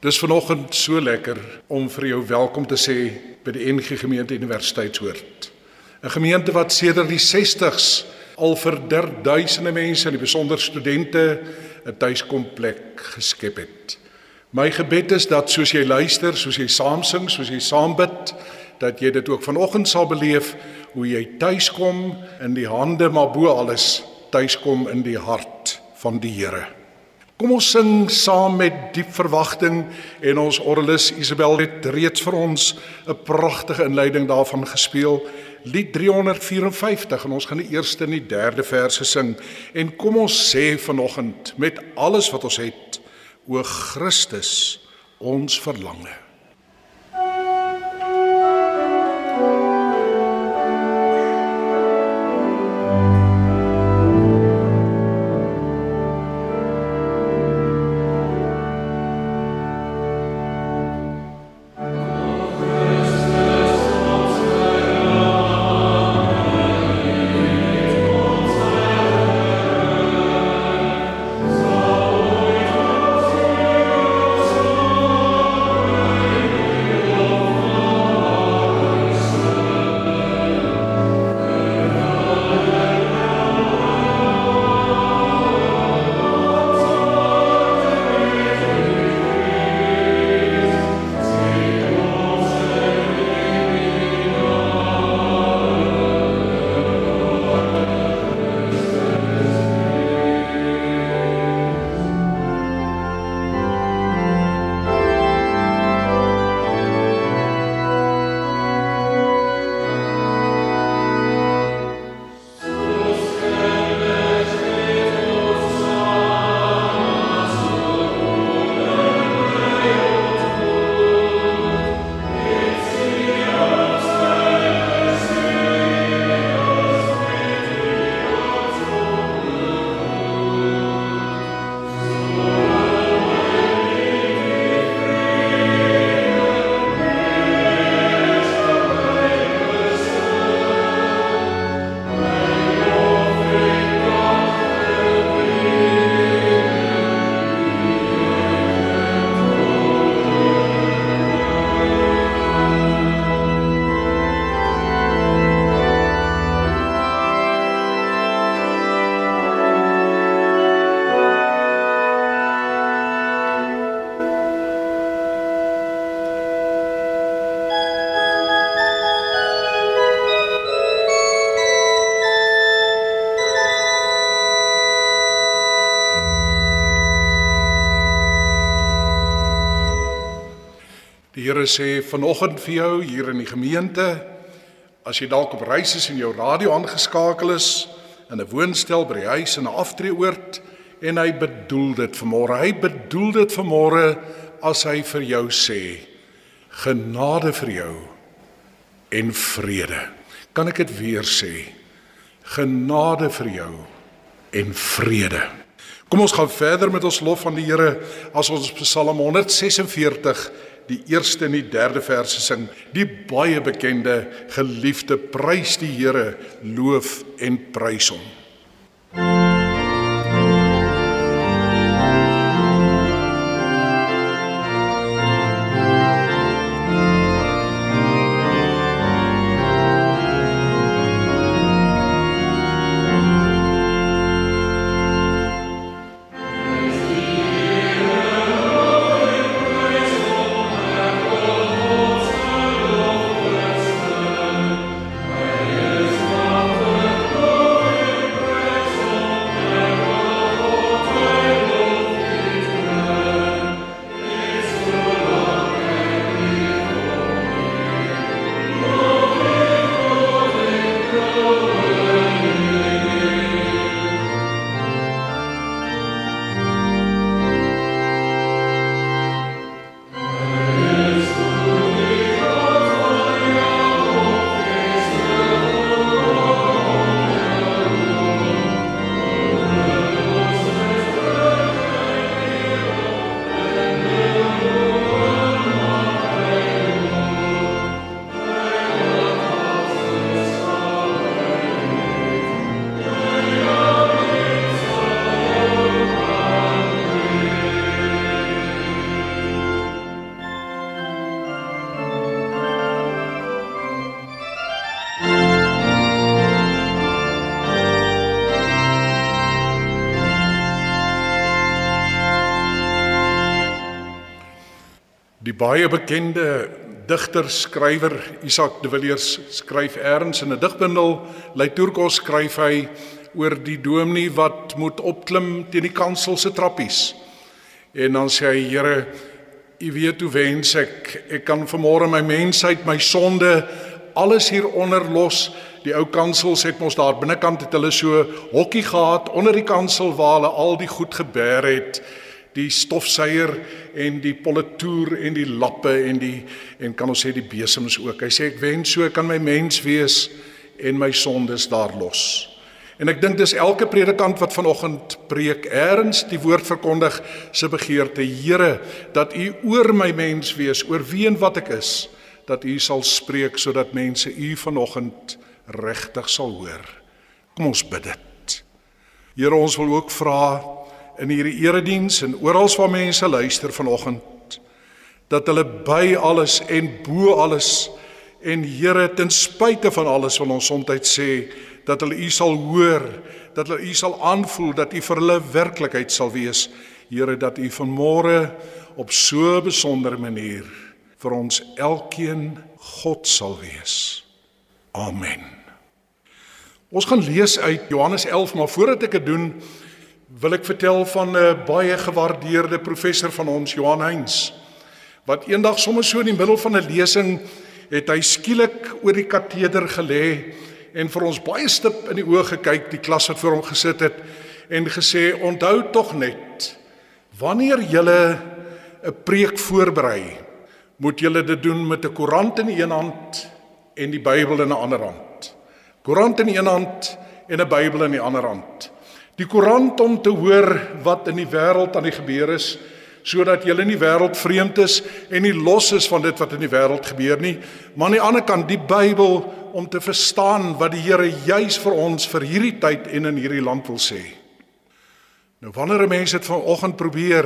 Dis vanoggend so lekker om vir jou welkom te sê by die NG Gemeente Universiteitshoort. 'n Gemeente wat sedert die 60s al vir duisende mense, die besonder studente, 'n tuiskomplek geskep het. My gebed is dat soos jy luister, soos jy saam sing, soos jy saam bid, dat jy dit ook vanoggend sal beleef hoe jy tuiskom in die hande maar bo alles tuiskom in die hart van die Here. Kom ons sing saam met diep verwagting en ons orgelis Isabel het reeds vir ons 'n pragtige inleiding daarvan gespeel. Lied 354 en ons gaan die eerste en die derde verse sing en kom ons sê vanoggend met alles wat ons het o Christus ons verlange. Sê vanoggend vir jou hier in die gemeente as jy dalk op reis is en jou radio aangeskakel is in 'n woonstel by die huis in 'n aftreeoord en hy bedoel dit vanmôre. Hy bedoel dit vanmôre as hy vir jou sê genade vir jou en vrede. Kan ek dit weer sê? Genade vir jou en vrede. Kom ons gaan verder met ons lof aan die Here as ons Psalm 146 die eerste en die derde verse sing. Die baie bekende geliefde prys die Here, loof en prys hom. Baie bekende digter skrywer Isak de Villiers skryf eers in 'n digbundel Leiturgos skryf hy oor die dominee wat moet opklim teen die kansel se trappies. En dan sê hy Here, U weet hoe wens ek ek kan vanmôre my mensheid, my sonde, alles hieronder los. Die ou kansels het mos daar binnekant het hulle so hokkie gehad onder die kansel waar hulle al die goed gebeer het die stofsuier en die politoer en die lappe en die en kan ons sê die besems ook. Hy sê ek wens so kan my mens wees en my sondes daar los. En ek dink dis elke predikant wat vanoggend preek, eers die woord verkondig se begeerte, Here, dat U oor my mens wees, oor wie en wat ek is, dat U sal spreek sodat mense U vanoggend regtig sal hoor. Kom ons bid dit. Here, ons wil ook vra in hierdie erediens en oral waar mense luister vanoggend dat hulle by alles en bo alles en Here ten spyte van alles wat ons soms sê dat hulle u sal hoor dat hulle u sal aanvoel dat u vir hulle werklikheid sal wees. Here dat u vanmôre op so 'n besondere manier vir ons elkeen God sal wees. Amen. Ons gaan lees uit Johannes 11 maar voordat ek dit doen wil ek vertel van 'n baie gewaardeerde professor van ons Johan Heinz wat eendag sommer so in die middel van 'n lesing het hy skielik oor die kateder gelê en vir ons baie stip in die oë gekyk die klas wat voor hom gesit het en gesê onthou tog net wanneer jy 'n preek voorberei moet jy dit doen met 'n koerant in die een hand en die Bybel in 'n ander hand. Koerant in die een hand en 'n Bybel in die ander hand Die koerant om te hoor wat in die wêreld aan die gebeur is sodat jy in die wêreld vreemd is en nie los is van dit wat in die wêreld gebeur nie, maar aan die ander kant die Bybel om te verstaan wat die Here juis vir ons vir hierdie tyd en in hierdie land wil sê. Nou wanneer 'n mens dit vanoggend probeer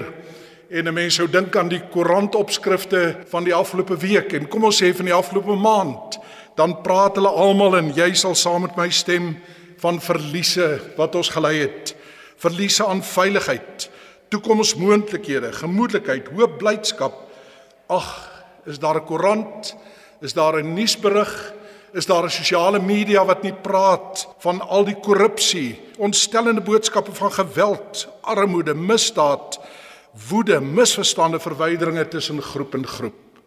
en 'n mens sou dink aan die koerantopskrifte van die afgelope week en kom ons sê van die afgelope maand, dan praat hulle almal en jy sal saam met my stem van verliese wat ons gelei het. Verliese aan veiligheid, toekomsmoontlikhede, gemoedelikheid, hoop, blydskap. Ag, is daar 'n koerant? Is daar 'n nuusberig? Is daar 'n sosiale media wat nie praat van al die korrupsie, ontstellende boodskappe van geweld, armoede, misdaad, woede, misverstande, verwyderinge tussen groep en groep.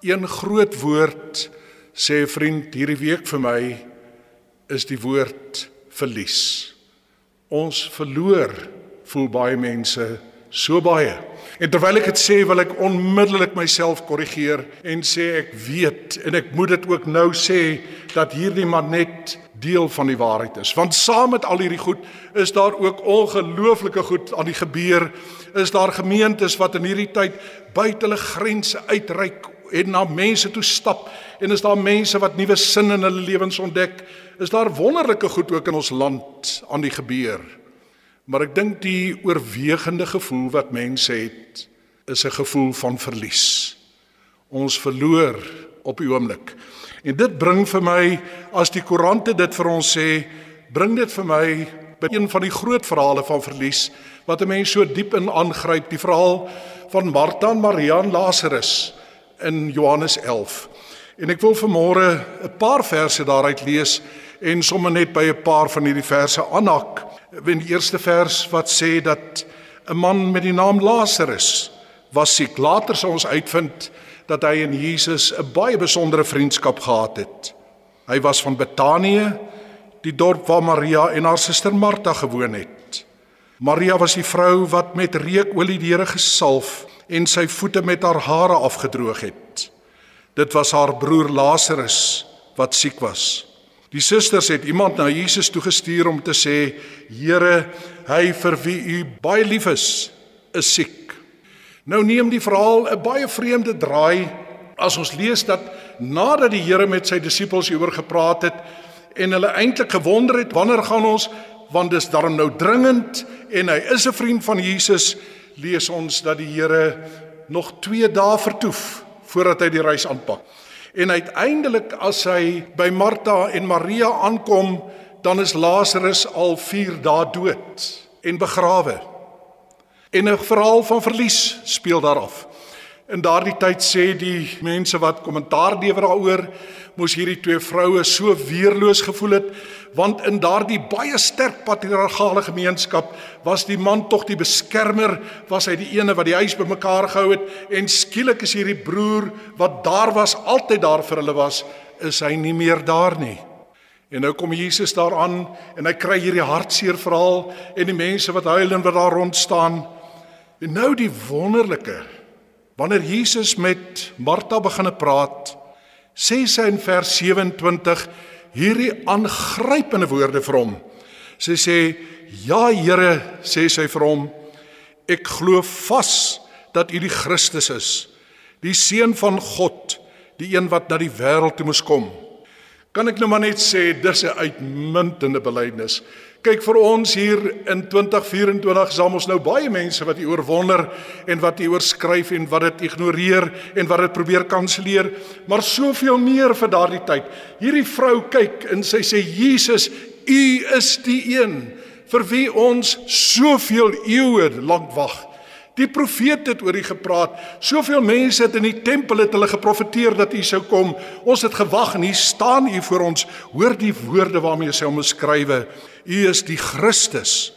Een groot woord sê 'n vriend hierdie week vir my is die woord verlies. Ons verloor voel baie mense so baie. En terwyl ek dit sê, wil ek onmiddellik myself korrigeer en sê ek weet en ek moet dit ook nou sê dat hierdie maar net deel van die waarheid is. Want saam met al hierdie goed is daar ook ongelooflike goed aan die gebeur. Is daar gemeentes wat in hierdie tyd buite hulle grense uitreik en na mense toe stap en is daar mense wat nuwe sin in hulle lewens ontdek, is daar wonderlike goed ook in ons land aan die gebeur. Maar ek dink die oorwegende gevoel wat mense het, is 'n gevoel van verlies. Ons verloor op die oomblik. En dit bring vir my as die koerante dit vir ons sê, bring dit vir my by een van die groot verhale van verlies wat 'n mens so diep in aangryp, die verhaal van Martha en Maria en Lazarus in Johannes 11. En ek wil vanmôre 'n paar verse daaruit lees en sommer net by 'n paar van hierdie verse aanhak. In die eerste vers wat sê dat 'n man met die naam Lazarus was siek. Later sal ons uitvind dat hy en Jesus 'n baie besondere vriendskap gehad het. Hy was van Betanië, die dorp waar Maria en haar suster Martha gewoon het. Maria was die vrou wat met reukolie die Here gesalf en sy voete met haar hare afgedroog het. Dit was haar broer Lazarus wat siek was. Die susters het iemand na Jesus toe gestuur om te sê: "Here, hy vir wie u baie lief is, is siek." Nou neem die verhaal 'n baie vreemde draai as ons lees dat nadat die Here met sy disippels hieroor gepraat het en hulle eintlik gewonder het wanneer gaan ons want dis darm nou dringend en hy is 'n vriend van Jesus lees ons dat die Here nog 2 dae vertoef voordat hy die reis aanpak. En uiteindelik as hy by Martha en Maria aankom, dan is Lazarus al 4 dae dood en begrawe. En 'n verhaal van verlies speel daar af. In daardie tyd sê die mense wat kommentaar lewer daaroor, moes hierdie twee vroue so weerloos gevoel het, want in daardie baie sterk patriargale gemeenskap was die man tog die beskermer, was hy die ene wat die huis bymekaar gehou het en skielik is hierdie broer wat daar was, altyd daar vir hulle was, is hy nie meer daar nie. En nou kom Jesus daaraan en hy kry hierdie hartseer verhaal en die mense wat huil en wat daar rond staan. En nou die wonderlike wanneer Jesus met Martha begine praat, sê sy in vers 27 hierdie aangrypende woorde vir hom. Sy sê: "Ja Here," sê sy vir hom, "ek glo vas dat U die Christus is, die seun van God, die een wat na die wêreld toe moes kom." Kan ek nou maar net sê dis 'n uitmuntende belydenis. Kyk vir ons hier in 2024 is ons nou baie mense wat hier oorwonder en wat hier oorskryf en wat dit ignoreer en wat dit probeer kanselleer, maar soveel meer vir daardie tyd. Hierdie vrou kyk en sy sê Jesus, U is die een vir wie ons soveel eeue lank wag. Die profeet het oor U gepraat. Soveel mense het in die tempel het hulle geprofeteer dat U sou kom. Ons het gewag en hier staan U voor ons. Hoor die woorde waarmee hy hom beskrywe. U is die Christus,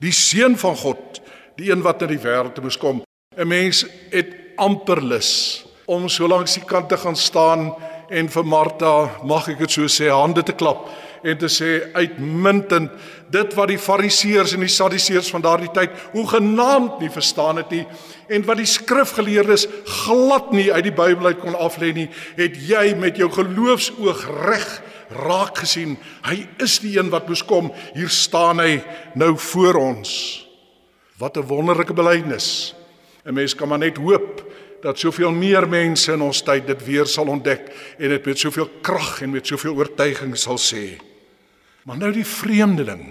die seun van God, die een wat na die wêreld moes kom. 'n Mens het amper lus om so langs die kant te gaan staan en vir Martha, mag ek dit so sê, hande te klap en te sê uitmuntend dit wat die fariseërs en die sadiseërs van daardie tyd hoe genaamd nie verstaan het nie en wat die skrifgeleerdes glad nie uit die Bybel uit kon aflei nie het jy met jou geloofsoog reg raak gesien. Hy is die een wat moes kom. Hier staan hy nou voor ons. Wat 'n wonderlike belydenis. 'n mens kan maar net hoop dat soveel meer mense in ons tyd dit weer sal ontdek en dit met soveel krag en met soveel oortuiging sal sê. Maar nou die vreemdeling.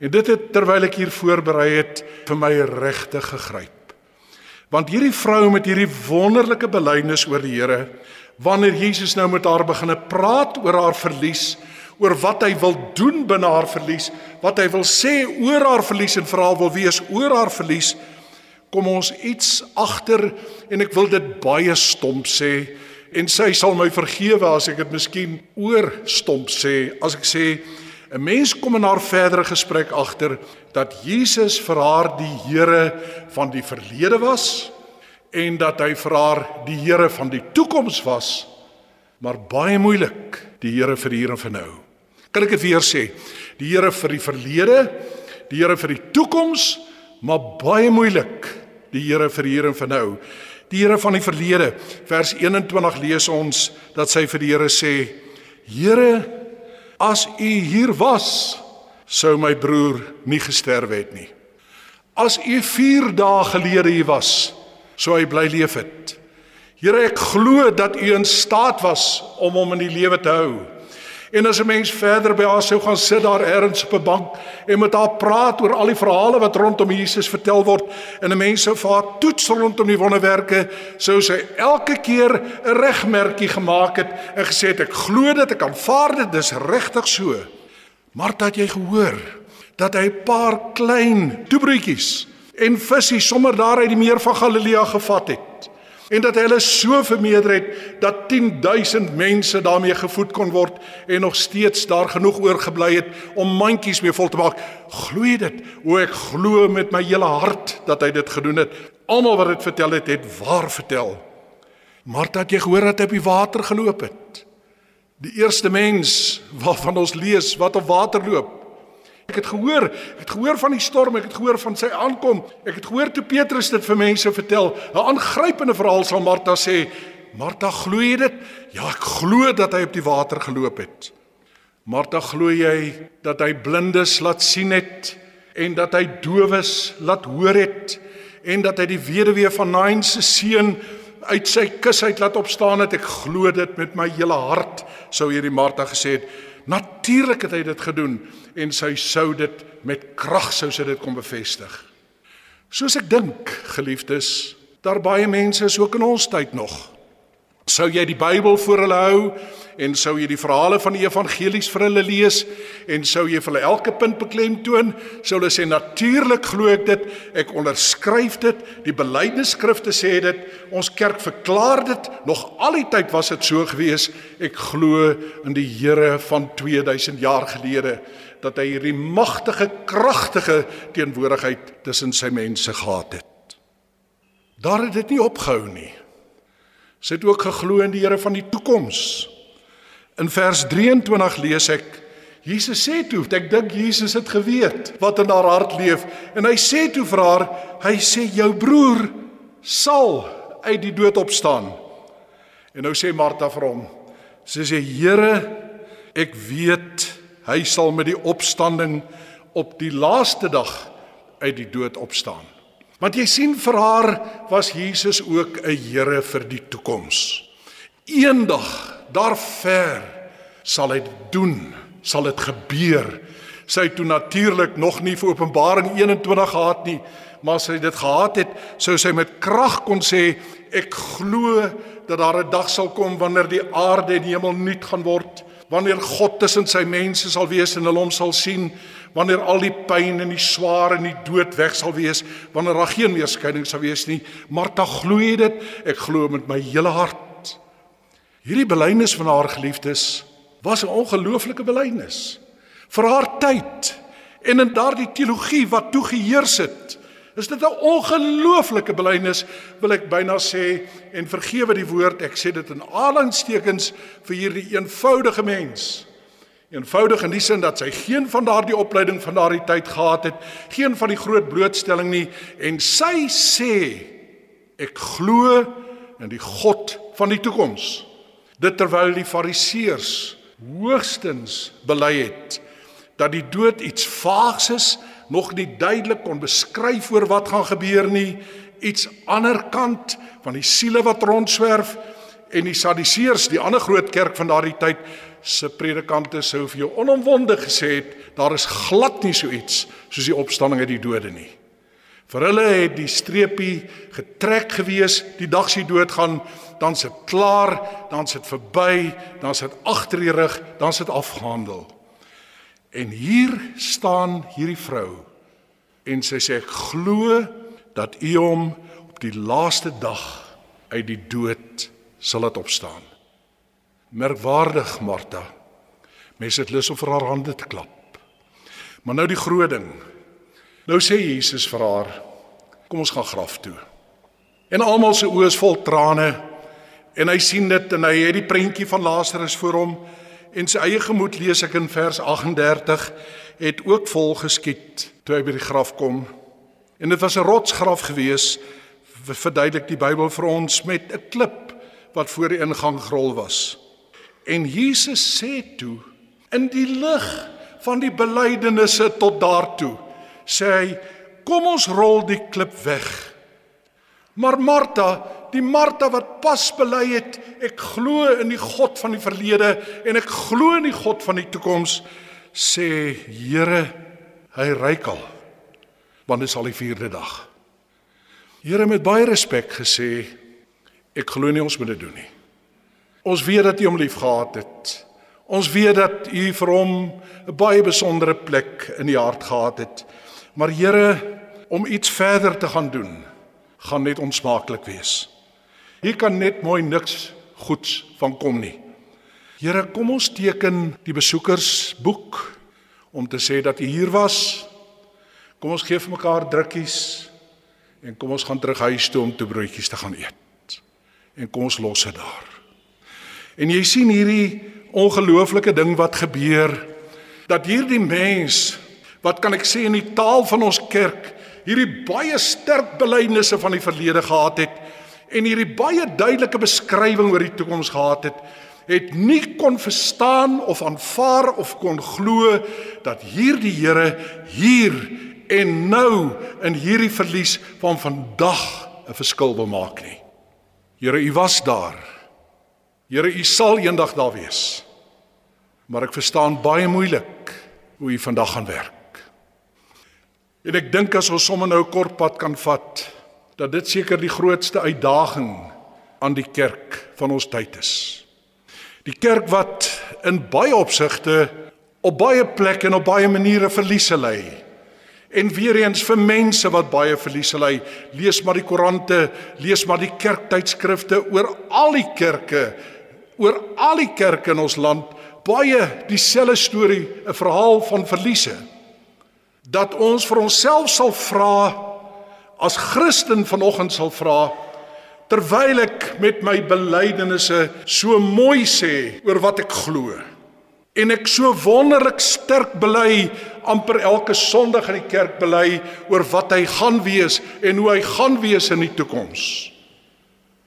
En dit het terwyl ek hier voorberei het vir my regtig gegryp. Want hierdie vrou met hierdie wonderlike belydenis oor die Here, wanneer Jesus nou met haar begine praat oor haar verlies, oor wat hy wil doen binne haar verlies, wat hy wil sê oor haar verlies en veral wil wees oor haar verlies, kom ons iets agter en ek wil dit baie stomp sê en sy sal my vergewe as ek dit miskien oor stomp sê as ek sê 'n Mens kom in haar verdere gesprek agter dat Jesus vir haar die Here van die verlede was en dat hy vir haar die Here van die toekoms was, maar baie moeilik die Here vir hier en vir nou. Kan ek dit weer sê? Die Here vir die verlede, die Here vir die toekoms, maar baie moeilik die Here vir hier en vir nou. Die Here van die verlede, vers 21 lees ons dat sy vir die Here sê: Here As u hier was, sou my broer nie gesterf het nie. As u 4 dae gelede hier was, sou hy bly leef het. Here, ek glo dat u in staat was om hom in die lewe te hou. En as 'n mens verder by haar sou gaan sit daar ergens op 'n bank en met haar praat oor al die verhale wat rondom Jesus vertel word en 'n mens sou vir haar toets rondom die wonderwerke, sou sy elke keer 'n regmerkie gemaak het en gesê het ek glo dit, ek aanvaar dit, dis regtig so. Martha het jy gehoor dat hy 'n paar klein toebroodjies en visse sommer daar uit die meer van Galilea gevat het en dat hulle so vermeerder het dat 10000 mense daarmee gevoed kon word en nog steeds daar genoeg oorgebly het om mandjies mee vol te maak. Glo dit? O ek glo met my hele hart dat hy dit gedoen het. Almal wat dit vertel het, het waar vertel. Martha het jy gehoor dat hy op die water geloop het? Die eerste mens waarvan ons lees wat op water loop. Ek het gehoor, ek het gehoor van die storm, ek het gehoor van sy aankom. Ek het gehoor toe Petrus dit vir mense vertel. 'n Aangrypende verhaal sal Martha sê. Martha glo jy dit? Ja, ek glo dat hy op die water geloop het. Martha glo jy dat hy blindes laat sien het en dat hy dowes laat hoor het en dat hy die weduwee van Nain se seun uit sy kus uit laat opstaan het. Ek glo dit met my hele hart, sou hierdie Martha gesê het. Natuurlik het hy dit gedoen en sy sou dit met krag sou sy dit kom bevestig. Soos ek dink, geliefdes, daar baie mense is ook in ons tyd nog. Sou jy die Bybel voor hulle hou en sou jy die verhale van die evangelies vir hulle lees en sou jy vir hulle elke punt beklemtoon, sou hulle sê natuurlik glo ek dit, ek onderskryf dit, die belydenisskrifte sê dit, ons kerk verklaar dit, nog al die tyd was dit so gewees, ek glo in die Here van 2000 jaar gelede dat hy hierdie magtige, kragtige teenwoordigheid tussen sy mense gehad het. Daar het dit nie opgehou nie. Sy het ook geglo in die Here van die toekoms. In vers 23 lees ek Jesus sê toe, ek dink Jesus het geweet wat in haar hart leef en hy sê toe vir haar, hy sê jou broer sal uit die dood opstaan. En nou sê Martha vir hom, sy sê Here, ek weet hy sal met die opstanding op die laaste dag uit die dood opstaan. Want jy sien vir haar was Jesus ook 'n Here vir die toekoms. Eendag daar ver sal hy doen, sal dit gebeur. Sy het toe natuurlik nog nie vir Openbaring 21 gehad nie, maar as sy dit gehad het, sou sy met krag kon sê ek glo dat daar 'n dag sal kom wanneer die aarde en die hemel nuut gaan word, wanneer God tussen sy mense sal wees en hulle hom sal sien wanneer al die pyn en die swaar en die dood weg sal wees, wanneer daar geen meer skeiding sal wees nie. Martha glo dit, ek glo met my hele hart. Hierdie belydenis van haar geliefdes was 'n ongelooflike belydenis vir haar tyd en in daardie teologie wat toe geheers het. Is dit 'n ongelooflike belydenis wil ek byna sê en vergewe die woord ek sê dit in aanhalingstekens vir hierdie eenvoudige mens Eenvoudig in die sin dat sy geen van daardie opleiding van daardie tyd gehad het, geen van die groot blootstelling nie en sy sê ek glo in die God van die toekoms. Dit terwyl die fariseërs hoogstens bely het dat die dood iets vaags is, nog nie duidelik kon beskryf oor wat gaan gebeur nie, iets ander kant van die siele wat rondswerf en die Sadduseërs, die ander groot kerk van daardie tyd, se predikante sou vir jou onomwonde gesê het daar is glad nie so iets soos die opstanding uit die dode nie. Vir hulle het die streepie getrek gewees, die dag sy dood gaan, dan sit klaar, dan sit verby, dan sit agter die rug, dan sit afgehandel. En hier staan hierdie vrou en sy sê ek glo dat U hom op die laaste dag uit die dood sal laat opstaan. Merkwaardig, Martha. Mense het lus om vir haar hande te klap. Maar nou die groot ding. Nou sê Jesus vir haar: "Kom ons gaan graf toe." En almal se oë is vol trane en hy sien dit en hy het die prentjie van Lazarus voor hom en sy eie gemoed lees ek in vers 38 het ook vol geskiet toe hy by die graf kom. En dit was 'n rotsgraf gewees verduidelik die Bybel vir ons met 'n klip wat voor die ingang gerol was. En Jesus sê toe in die lig van die belydenisse tot daartoe sê hy kom ons rol die klip weg. Maar Martha, die Martha wat pas bely het, ek glo in die God van die verlede en ek glo in die God van die toekoms, sê Here, hy ryk al. Want dit is al die 4de dag. Here met baie respek gesê, ek glo nie ons moet dit doen nie. Ons weet dat U hom liefgehad het. Ons weet dat U vir hom 'n baie besondere plek in die hart gehad het. Maar Here, om iets verder te gaan doen, gaan net onsmaaklik wees. Hier kan net mooi niks goeds van kom nie. Here, kom ons teken die besoekersboek om te sê dat U hier was. Kom ons gee vir mekaar drukkies en kom ons gaan terug huis toe om te broodjies te gaan eet. En kom ons los dit daar. En jy sien hierdie ongelooflike ding wat gebeur dat hierdie mens wat kan ek sê in die taal van ons kerk hierdie baie sterk belydenisse van die verlede gehad het en hierdie baie duidelike beskrywing oor die toekoms gehad het het nie kon verstaan of aanvaar of kon glo dat hierdie Here hier en nou in hierdie verlies van vandag 'n verskil wil maak nie. Here, u was daar. Here, U sal eendag daar wees. Maar ek verstaan baie moeilik hoe U vandag gaan werk. En ek dink as ons sommer nou 'n kort pad kan vat, dat dit seker die grootste uitdaging aan die kerk van ons tyd is. Die kerk wat in baie opsigte op baie plekke en op baie maniere verliese ly. En weer eens vir mense wat baie verliese ly, lees maar die koerante, lees maar die kerktydskrifte oor al die kerke, oor al die kerke in ons land, baie dieselfde storie, 'n verhaal van verliese. Dat ons vir onsself sal vra as Christen vanoggend sal vra terwyl ek met my belydenisse so mooi sê oor wat ek glo en ek so wonderlik sterk bely amper elke Sondag in die kerk bely oor wat hy gaan wees en hoe hy gaan wees in die toekoms.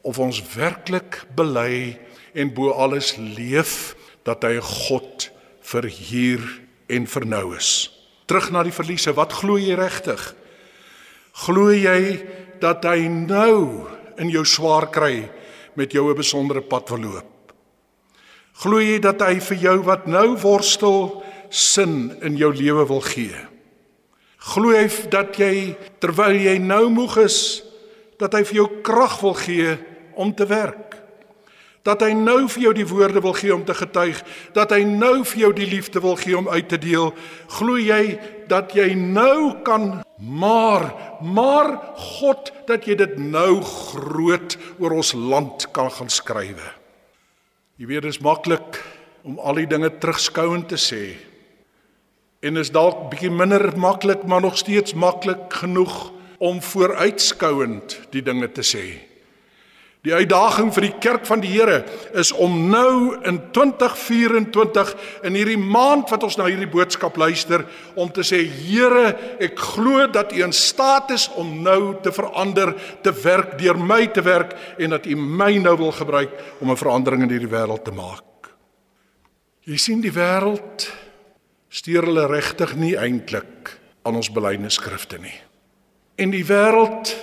Of ons werklik bely en bo alles leef dat hy God vir hier en vir nou is. Terug na die verliese, wat glo jy regtig? Glo jy dat hy nou in jou swaar kry met jou 'n besondere pad verloop? Glo jy dat hy vir jou wat nou worstel sin in jou lewe wil gee? Glo jy dat jy terwyl jy nou moeg is, dat hy vir jou krag wil gee om te werk? Dat hy nou vir jou die woorde wil gee om te getuig, dat hy nou vir jou die liefde wil gee om uit te deel. Glo jy dat jy nou kan maar maar God dat jy dit nou groot oor ons land kan gaan skrywe? Jy weet dit is maklik om al die dinge terugskouend te sê. En is dalk bietjie minder maklik, maar nog steeds maklik genoeg om vooruitskouend die dinge te sê. Die uitdaging vir die kerk van die Here is om nou in 2024 in hierdie maand wat ons na hierdie boodskap luister om te sê Here, ek glo dat U in staat is om nou te verander, te werk deur my te werk en dat U my nou wil gebruik om 'n verandering in hierdie wêreld te maak. Jy sien die wêreld steur hulle regtig nie eintlik aan ons belydenisskrifte nie. En die wêreld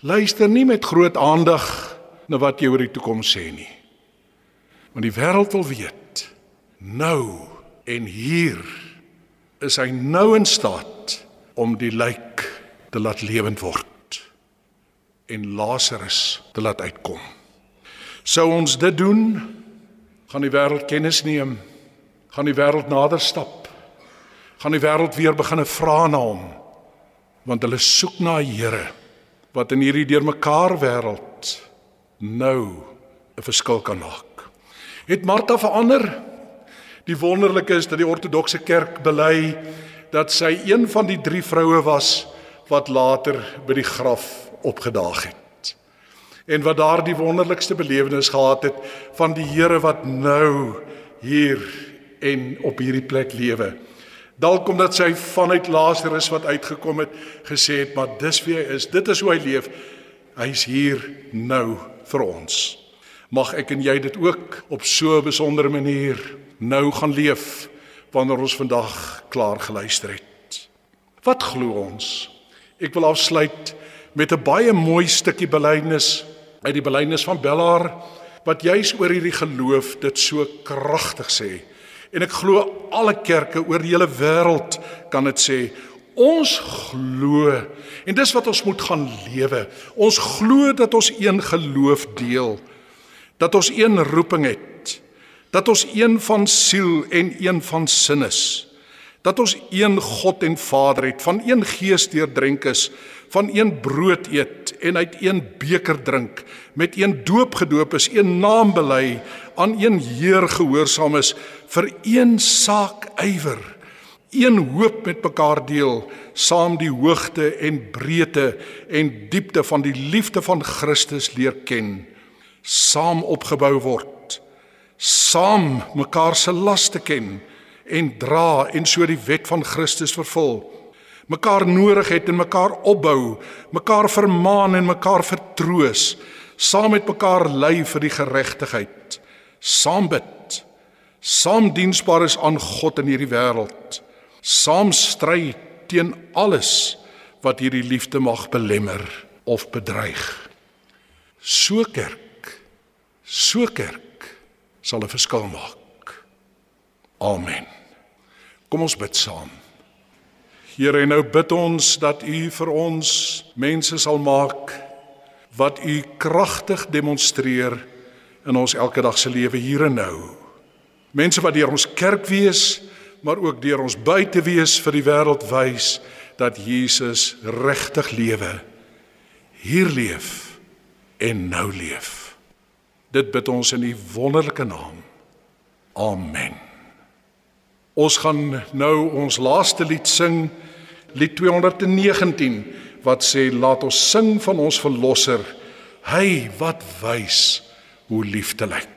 luister nie met groot aandag na wat jy oor die toekoms sê nie. Want die wêreld wil weet nou en hier is hy nou in staat om die lijk te laat lewend word en Lazarus te laat uitkom. Sou ons dit doen, gaan die wêreld kennis neem, gaan die wêreld nader stap, gaan die wêreld weer begine vra na hom, want hulle soek na 'n Here wat in hierdie deurmekaar wêreld nou 'n verskil kan maak. Het Martha verander? Die wonderlike is dat die ortodokse kerk bely dat sy een van die drie vroue was wat later by die graf opgedaag het. En wat daardie wonderlikste belewenis gehad het van die Here wat nou hier en op hierdie plek lewe. Dalk omdat sy vanuit Lazarus wat uitgekom het gesê het, maar dis wie hy is. Dit is hoe hy leef. Hy's hier nou vir ons. Mag ek en jy dit ook op so 'n besondere manier nou gaan leef wanneer ons vandag klaar geluister het. Wat glo ons? Ek wil afsluit met 'n baie mooi stukkie belydenis uit die belydenis van Bellaar wat juis oor hierdie geloof dit so kragtig sê. En ek glo alle kerke oor die hele wêreld kan dit sê. Ons glo en dis wat ons moet gaan lewe. Ons glo dat ons een geloof deel. Dat ons een roeping het. Dat ons een van siel en een van sin is. Dat ons een God en Vader het, van een gees deurdrink is, van een brood eet en uit een beker drink, met een doop gedoop is, een naam bely, aan een Heer gehoorsaam is, vir een saak ywer een hoop met mekaar deel, saam die hoogte en breedte en diepte van die liefde van Christus leer ken, saam opgebou word, saam mekaar se laste ken en dra en so die wet van Christus vervul. Mekaar nodig het en mekaar opbou, mekaar vermaan en mekaar vertroos, saam met mekaar ly vir die geregtigheid, saam bid, saam diensbaar is aan God in hierdie wêreld saam stry teen alles wat hierdie liefde mag belemmer of bedreig. So kerk, so kerk sal 'n verskil maak. Amen. Kom ons bid saam. Here, nou bid ons dat U vir ons mense sal maak wat u kragtig demonstreer in ons elke dag se lewe hier en nou. Mense wat deur ons kerk wees, maar ook deur ons buite wees vir die wêreld wys dat Jesus regtig lewe. Hier leef en nou leef. Dit bid ons in u wonderlike naam. Amen. Ons gaan nou ons laaste lied sing, lied 219 wat sê laat ons sing van ons verlosser, hy wat wys hoe liefde lyk.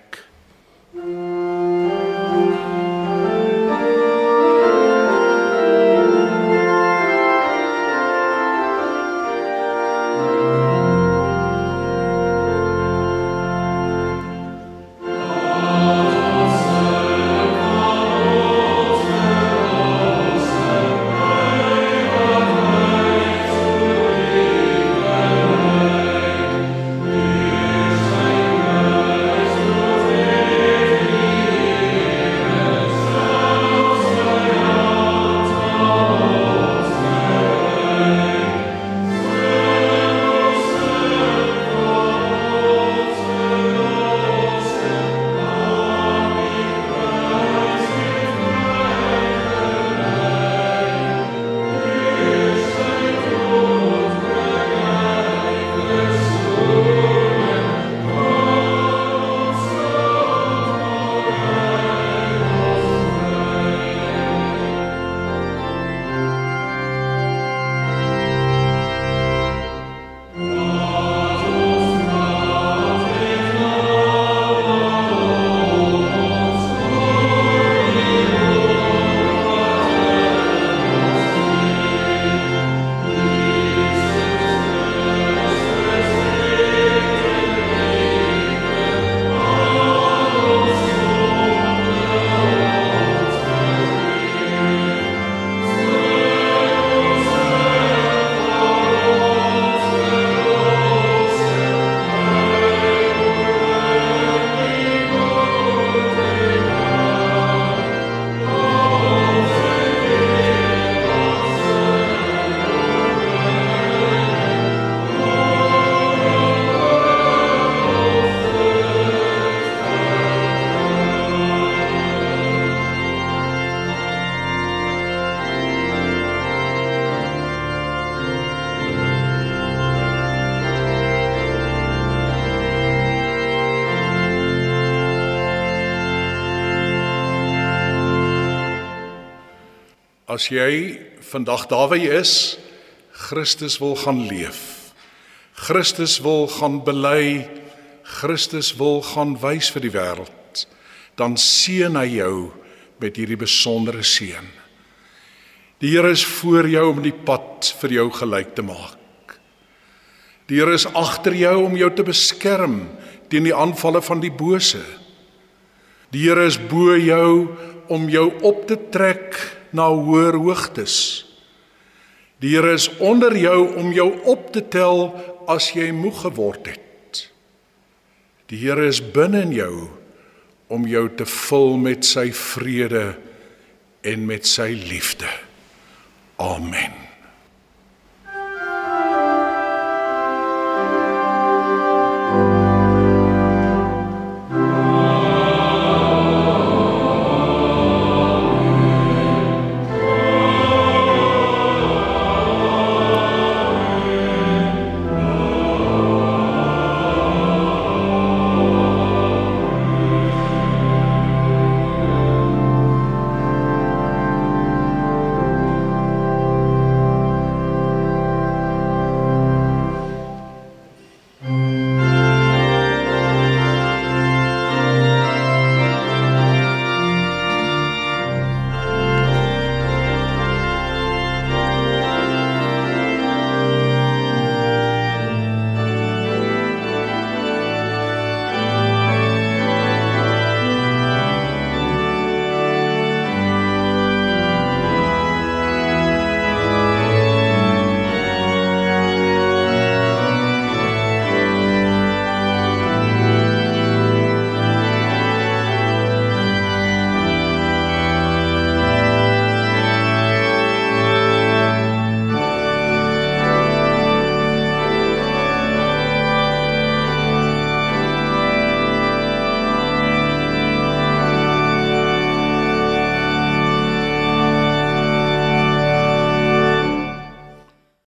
As jy vandag daar waar jy is, Christus wil gaan leef. Christus wil gaan bely, Christus wil gaan wys vir die wêreld. Dan seën hy jou met hierdie besondere seën. Die Here is voor jou om die pad vir jou gelyk te maak. Die Here is agter jou om jou te beskerm teen die aanvalle van die bose. Die Here is bo jou om jou op te trek na hoër hoogtes. Die Here is onder jou om jou op te tel as jy moeg geword het. Die Here is binne in jou om jou te vul met sy vrede en met sy liefde. Amen.